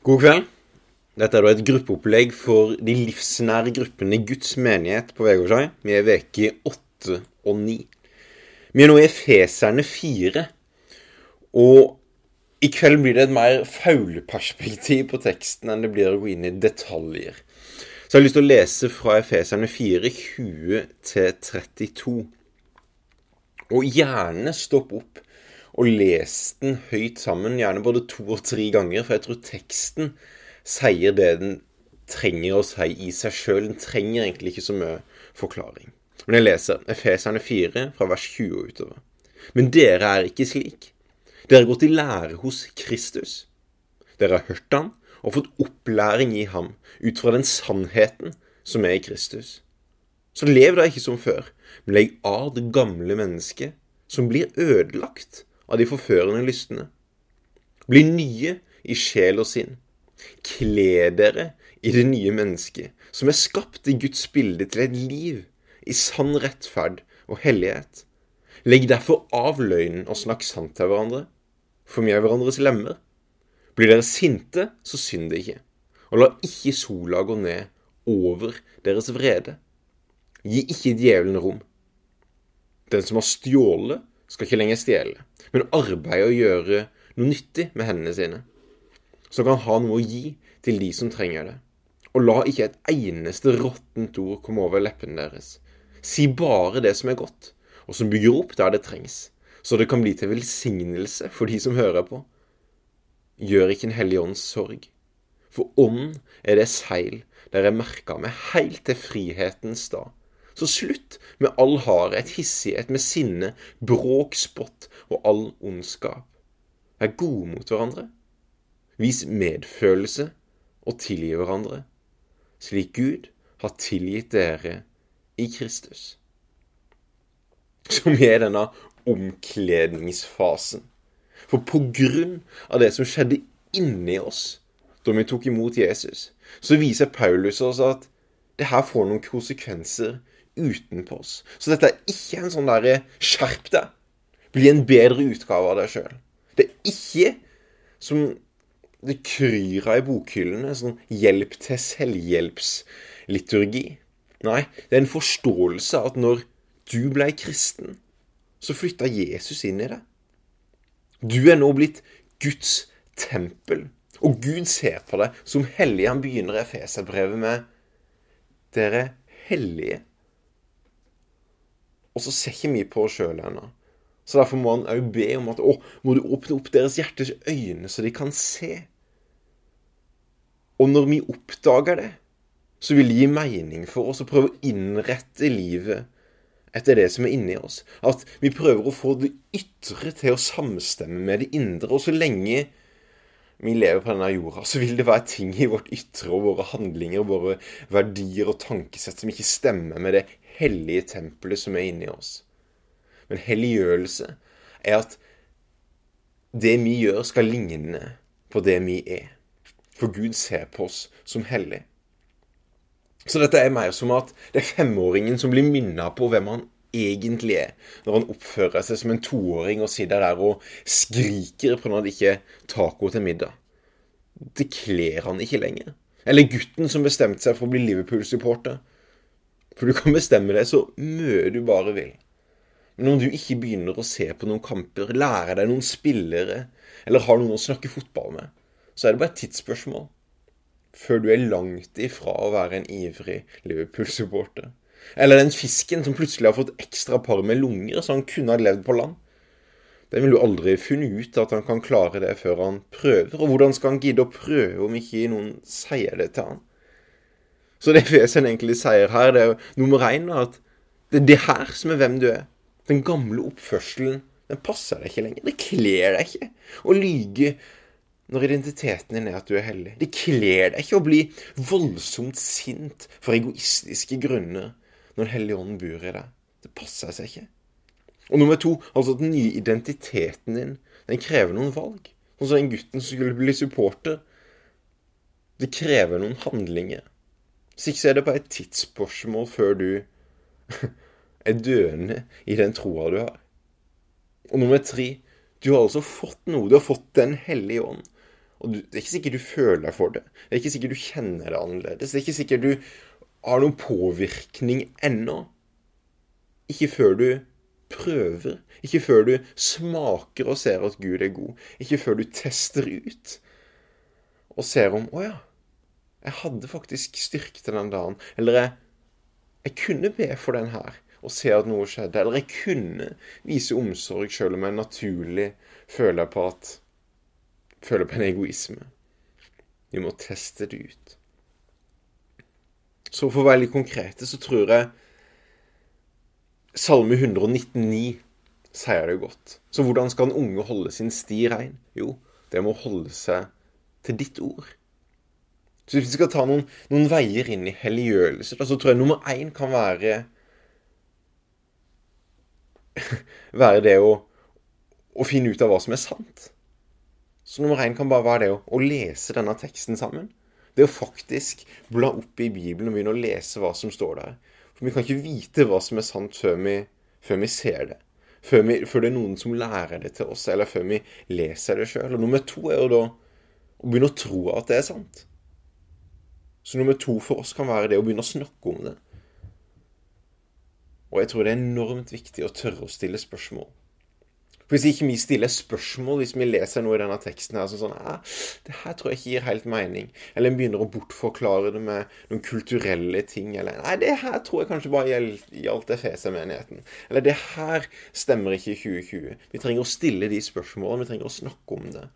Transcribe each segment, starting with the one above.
God kveld. Dette er da et gruppeopplegg for de livsnære gruppene Guds menighet på Vegårshei. Vi er veke åtte og ni. Vi er nå i Efeserne fire. Og i kveld blir det et mer fauleperspektiv på teksten enn det blir å gå inn i detaljer. Så jeg har lyst til å lese fra Efeserne 4, 20-32. Og gjerne stopp opp og lest den høyt sammen, gjerne både to og tre ganger, for jeg tror teksten sier det den trenger å si i seg sjøl. Den trenger egentlig ikke så mye forklaring. Men jeg leser Efeserne 4 fra vers 20 og utover. Men dere er ikke slik. Dere har gått i lære hos Kristus. Dere har hørt ham og fått opplæring i ham ut fra den sannheten som er i Kristus. Så lev da ikke som før, men legg av det gamle mennesket som blir ødelagt av de forførende lystene. Bli nye i sjel og sinn. Kle dere i det nye mennesket, som er skapt i Guds bilde til et liv i sann rettferd og hellighet. Legg derfor av løgnen og snakk sant til hverandre. For vi er hverandres lemmer. Blir dere sinte, så synd det ikke. Og la ikke sola gå ned over deres vrede. Gi ikke djevelen rom. Den som har stjålet, skal ikke lenger stjele, men arbeide og gjøre noe nyttig med hendene sine, som kan ha noe å gi til de som trenger det. Og la ikke et eneste råttent ord komme over leppene deres. Si bare det som er godt, og som bygger opp der det trengs, så det kan bli til velsignelse for de som hører på. Gjør ikke en hellig ånds sorg, for ånd er det seil dere merka med heilt til frihetens dag. Så slutt med all hardhet, hissighet, med sinne, bråk, spott og all ondskap. Vær gode mot hverandre. Vis medfølelse og tilgi hverandre, slik Gud har tilgitt dere i Kristus. Som er denne omkledningsfasen. For på grunn av det som skjedde inni oss da vi tok imot Jesus, så viser Paulus oss at det her får noen konsekvenser utenpå oss. Så dette er ikke en sånn derre skjerp deg, bli en bedre utgave av deg sjøl. Det er ikke som det kryr av i bokhyllene, sånn hjelp til selvhjelpsliturgi. Nei, det er en forståelse av at når du ble kristen, så flytta Jesus inn i deg. Du er nå blitt Guds tempel. Og Gud ser på deg som hellig. Han begynner Efeserbrevet med Dere er hellige. Og så ser ikke vi på oss sjøl ennå. Så derfor må han òg be om at å, må du åpne opp deres hjertes øyne, så de kan se. Og når vi oppdager det, så vil det gi mening for oss å prøve å innrette livet etter det som er inni oss. At vi prøver å få det ytre til å samstemme med det indre. Og så lenge vi lever på denne jorda, så vil det være ting i vårt ytre og våre handlinger, våre verdier og tankesett som ikke stemmer med det hellige tempelet som er inni oss. Men helliggjørelse er at det vi gjør, skal ligne på det vi er. For Gud ser på oss som hellig. Så dette er mer som at det er femåringen som blir minna på hvem han egentlig er, når han oppfører seg som en toåring og sitter der og skriker på når det ikke er taco til middag. Det kler han ikke lenger. Eller gutten som bestemte seg for å bli Liverpool-supporter. For du kan bestemme deg så mye du bare vil. Men om du ikke begynner å se på noen kamper, lære deg noen spillere, eller har noen å snakke fotball med, så er det bare et tidsspørsmål før du er langt ifra å være en ivrig Liverpool-supporter. Eller den fisken som plutselig har fått ekstra par med lunger, så han kunne ha levd på land. Den vil jo aldri funne ut at han kan klare det før han prøver. Og hvordan skal han gidde å prøve om ikke noen sier det til han? Så det Fesen egentlig sier her, det er jo nummer én at det er det her som er hvem du er. Den gamle oppførselen, den passer deg ikke lenger. Det kler deg ikke å lyge når identiteten din er at du er hellig. Det kler deg ikke å bli voldsomt sint for egoistiske grunner når Den hellige ånden bor i deg. Det passer seg ikke. Og nummer to, altså den nye identiteten din, den krever noen valg. Sånn den gutten som skulle bli supporter. Det krever noen handlinger. Hvis ikke så er det bare et tidsspørsmål før du er døende i den troa du har. Og nummer tre, du har altså fått noe. Du har fått Den hellige ånd. Og du, det er ikke sikkert du føler deg for det. Det er ikke sikkert du kjenner det annerledes. Det er ikke sikkert du har noen påvirkning ennå. Ikke før du prøver. Ikke før du smaker og ser at Gud er god. Ikke før du tester ut og ser om Å ja, jeg hadde faktisk styrke den dagen. Eller jeg, jeg kunne be for den her og se at noe skjedde. Eller jeg kunne vise omsorg selv om jeg naturlig føler på at føler på en egoisme. Vi må teste det ut. Så for å være litt konkrete, så tror jeg Salme 119,9 sier det godt. Så hvordan skal en unge holde sin sti rein? Jo, det må holde seg til ditt ord. Så hvis vi skal ta noen, noen veier inn i helliggjørelse, så tror jeg nummer én kan være være det å, å, finne ut av hva som er sant. Så nummer én kan bare være det å, å lese denne teksten sammen. Det å faktisk bla opp i Bibelen og begynne å lese hva som står der. For vi kan ikke vite hva som er sant før vi, før vi ser det. Før, vi, før, det er noen som lærer det til oss, eller før vi leser det sjøl. Nummer to er jo da å begynne å tro at det er sant. Så nummer to for oss kan være det å begynne å snakke om det. Og jeg tror det er enormt viktig å tørre å stille spørsmål. For Hvis ikke vi stiller spørsmål hvis vi leser noe i denne teksten her, så sånn Det her tror jeg ikke gir helt mening. Eller en begynner å bortforklare det med noen kulturelle ting. Eller Nei, det her tror jeg kanskje bare gjaldt Efeser-menigheten. Eller det her stemmer ikke i 2020. Vi trenger å stille de spørsmålene. Vi trenger å snakke om det.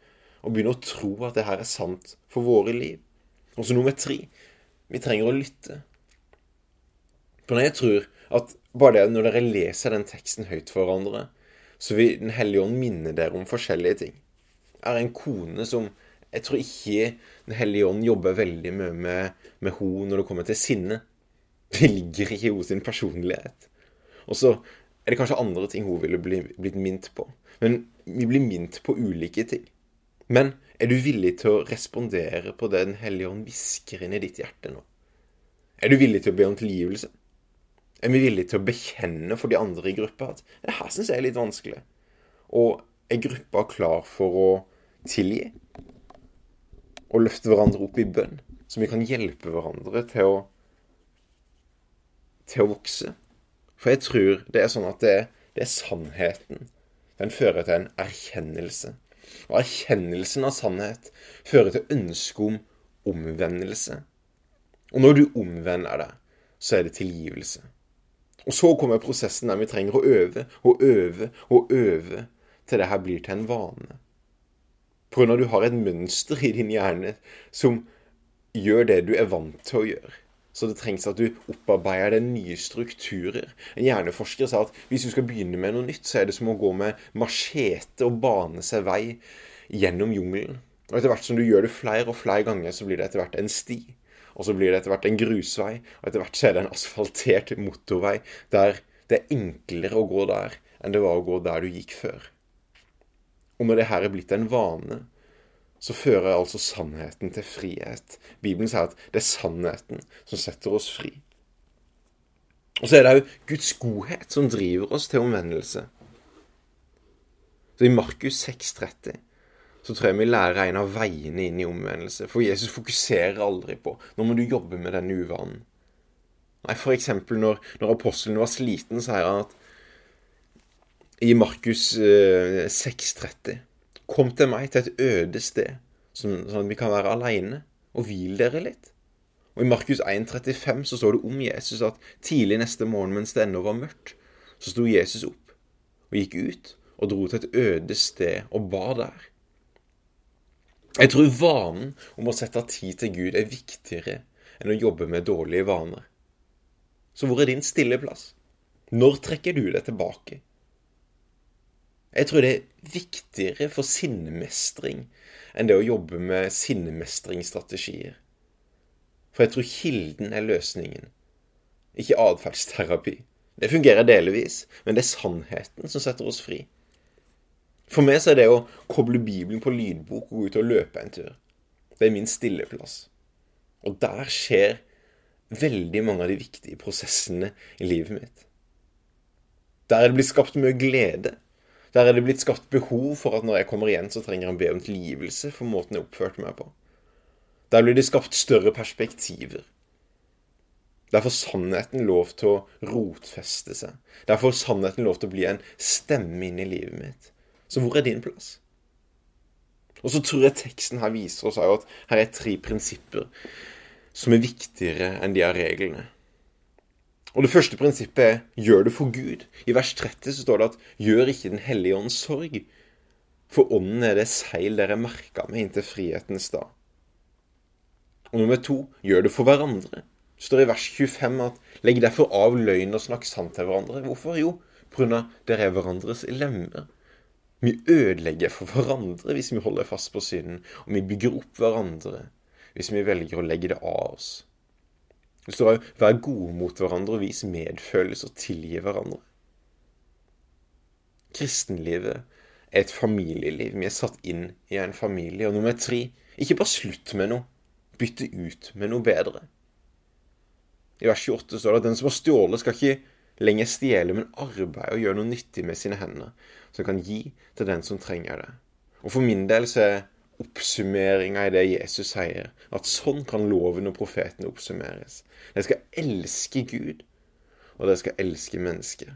Og begynne å tro at det her er sant for våre liv. Og så nummer tre vi trenger å lytte. For jeg tror at bare det når dere leser den teksten høyt for hverandre, så vil Den hellige ånd minne dere om forskjellige ting. Jeg har en kone som Jeg tror ikke Den hellige ånd jobber veldig mye med, med henne når det kommer til sinne. Det ligger ikke i hennes personlighet. Og så er det kanskje andre ting hun ville bli, blitt minnet på. Men vi blir minnet på ulike ting. Men er du villig til å respondere på det Den hellige ånd hvisker inn i ditt hjerte nå? Er du villig til å be om tilgivelse? Er vi villige til å bekjenne for de andre i gruppa at det her syns jeg er litt vanskelig? Og er gruppa klar for å tilgi? Og løfte hverandre opp i bønn, så vi kan hjelpe hverandre til å, til å vokse? For jeg tror det er sånn at det, det er sannheten. Den fører til en erkjennelse. Og erkjennelsen av sannhet fører til ønske om omvendelse. Og når du omvender deg, så er det tilgivelse. Og så kommer prosessen der vi trenger å øve og øve og øve til det her blir til en vane. For når du har et mønster i din hjerne som gjør det du er vant til å gjøre. Så det trengs at du opparbeider deg nye strukturer. En hjerneforsker sa at hvis du skal begynne med noe nytt, så er det som å gå med machete og bane seg vei gjennom jungelen. Og etter hvert som du gjør det flere og flere ganger, så blir det etter hvert en sti. Og så blir det etter hvert en grusvei, og etter hvert så er det en asfaltert motorvei der det er enklere å gå der enn det var å gå der du gikk før. Og når det her er blitt en vane, så fører altså sannheten til frihet. Bibelen sier at det er sannheten som setter oss fri. Og så er det òg Guds godhet som driver oss til omvendelse. Så I Markus 6,30 så tror jeg vi lærer en av veiene inn i omvendelse. For Jesus fokuserer aldri på nå må du jobbe med denne uvanen. Nei, eksempel når, når apostelen var sliten, sier han at i Markus eh, 6,30 Kom til meg til et øde sted, sånn, at vi kan være aleine, og hvil dere litt. Og I Markus 1,35 så står det om Jesus at tidlig neste morgen mens det ennå var mørkt, så sto Jesus opp og gikk ut og dro til et øde sted og ba der. Jeg tror vanen om å sette tid til Gud er viktigere enn å jobbe med dårlige vaner. Så hvor er din stille plass? Når trekker du deg tilbake? Jeg tror det er viktigere for sinnemestring enn det å jobbe med sinnemestringsstrategier. For jeg tror kilden er løsningen, ikke atferdsterapi. Det fungerer delvis, men det er sannheten som setter oss fri. For meg så er det å koble Bibelen på lydbok og gå ut og løpe en tur. Det er min stilleplass. Og der skjer veldig mange av de viktige prosessene i livet mitt. Der er det blitt skapt mye glede. Der er det blitt skapt behov for at når jeg kommer igjen, så trenger han be om tilgivelse for måten jeg oppførte meg på. Der blir det skapt større perspektiver. Der får sannheten lov til å rotfeste seg. Der får sannheten lov til å bli en stemme inn i livet mitt. Så hvor er din plass? Og så tror jeg teksten her viser oss at her er tre prinsipper som er viktigere enn de av reglene. Og Det første prinsippet er 'gjør det for Gud'. I vers 30 så står det at 'gjør ikke Den hellige ånds sorg'. For ånden er det seil dere merka med inntil frihetens dag. Og nummer to 'gjør det for hverandre'. Det står i vers 25 at 'legg derfor av løgn og snakk sant til hverandre'. Hvorfor? Jo, pga. dere er hverandres lemmer. Vi ødelegger for hverandre hvis vi holder fast på synden, og vi bygger opp hverandre hvis vi velger å legge det av oss. Det står òg 'vær gode mot hverandre og vis medfølelse og tilgi hverandre'. Kristenlivet er et familieliv. Vi er satt inn i en familie. Og nummer tre ikke bare slutt med noe. Bytte ut med noe bedre. I vers 28 står det at den som har stjålet, skal ikke lenger stjele, men arbeide og gjøre noe nyttig med sine hender, som kan gi til den som trenger det. Og for min del så er oppsummeringa i det Jesus sier. At sånn kan loven og profetene oppsummeres. De skal elske Gud, og de skal elske mennesker.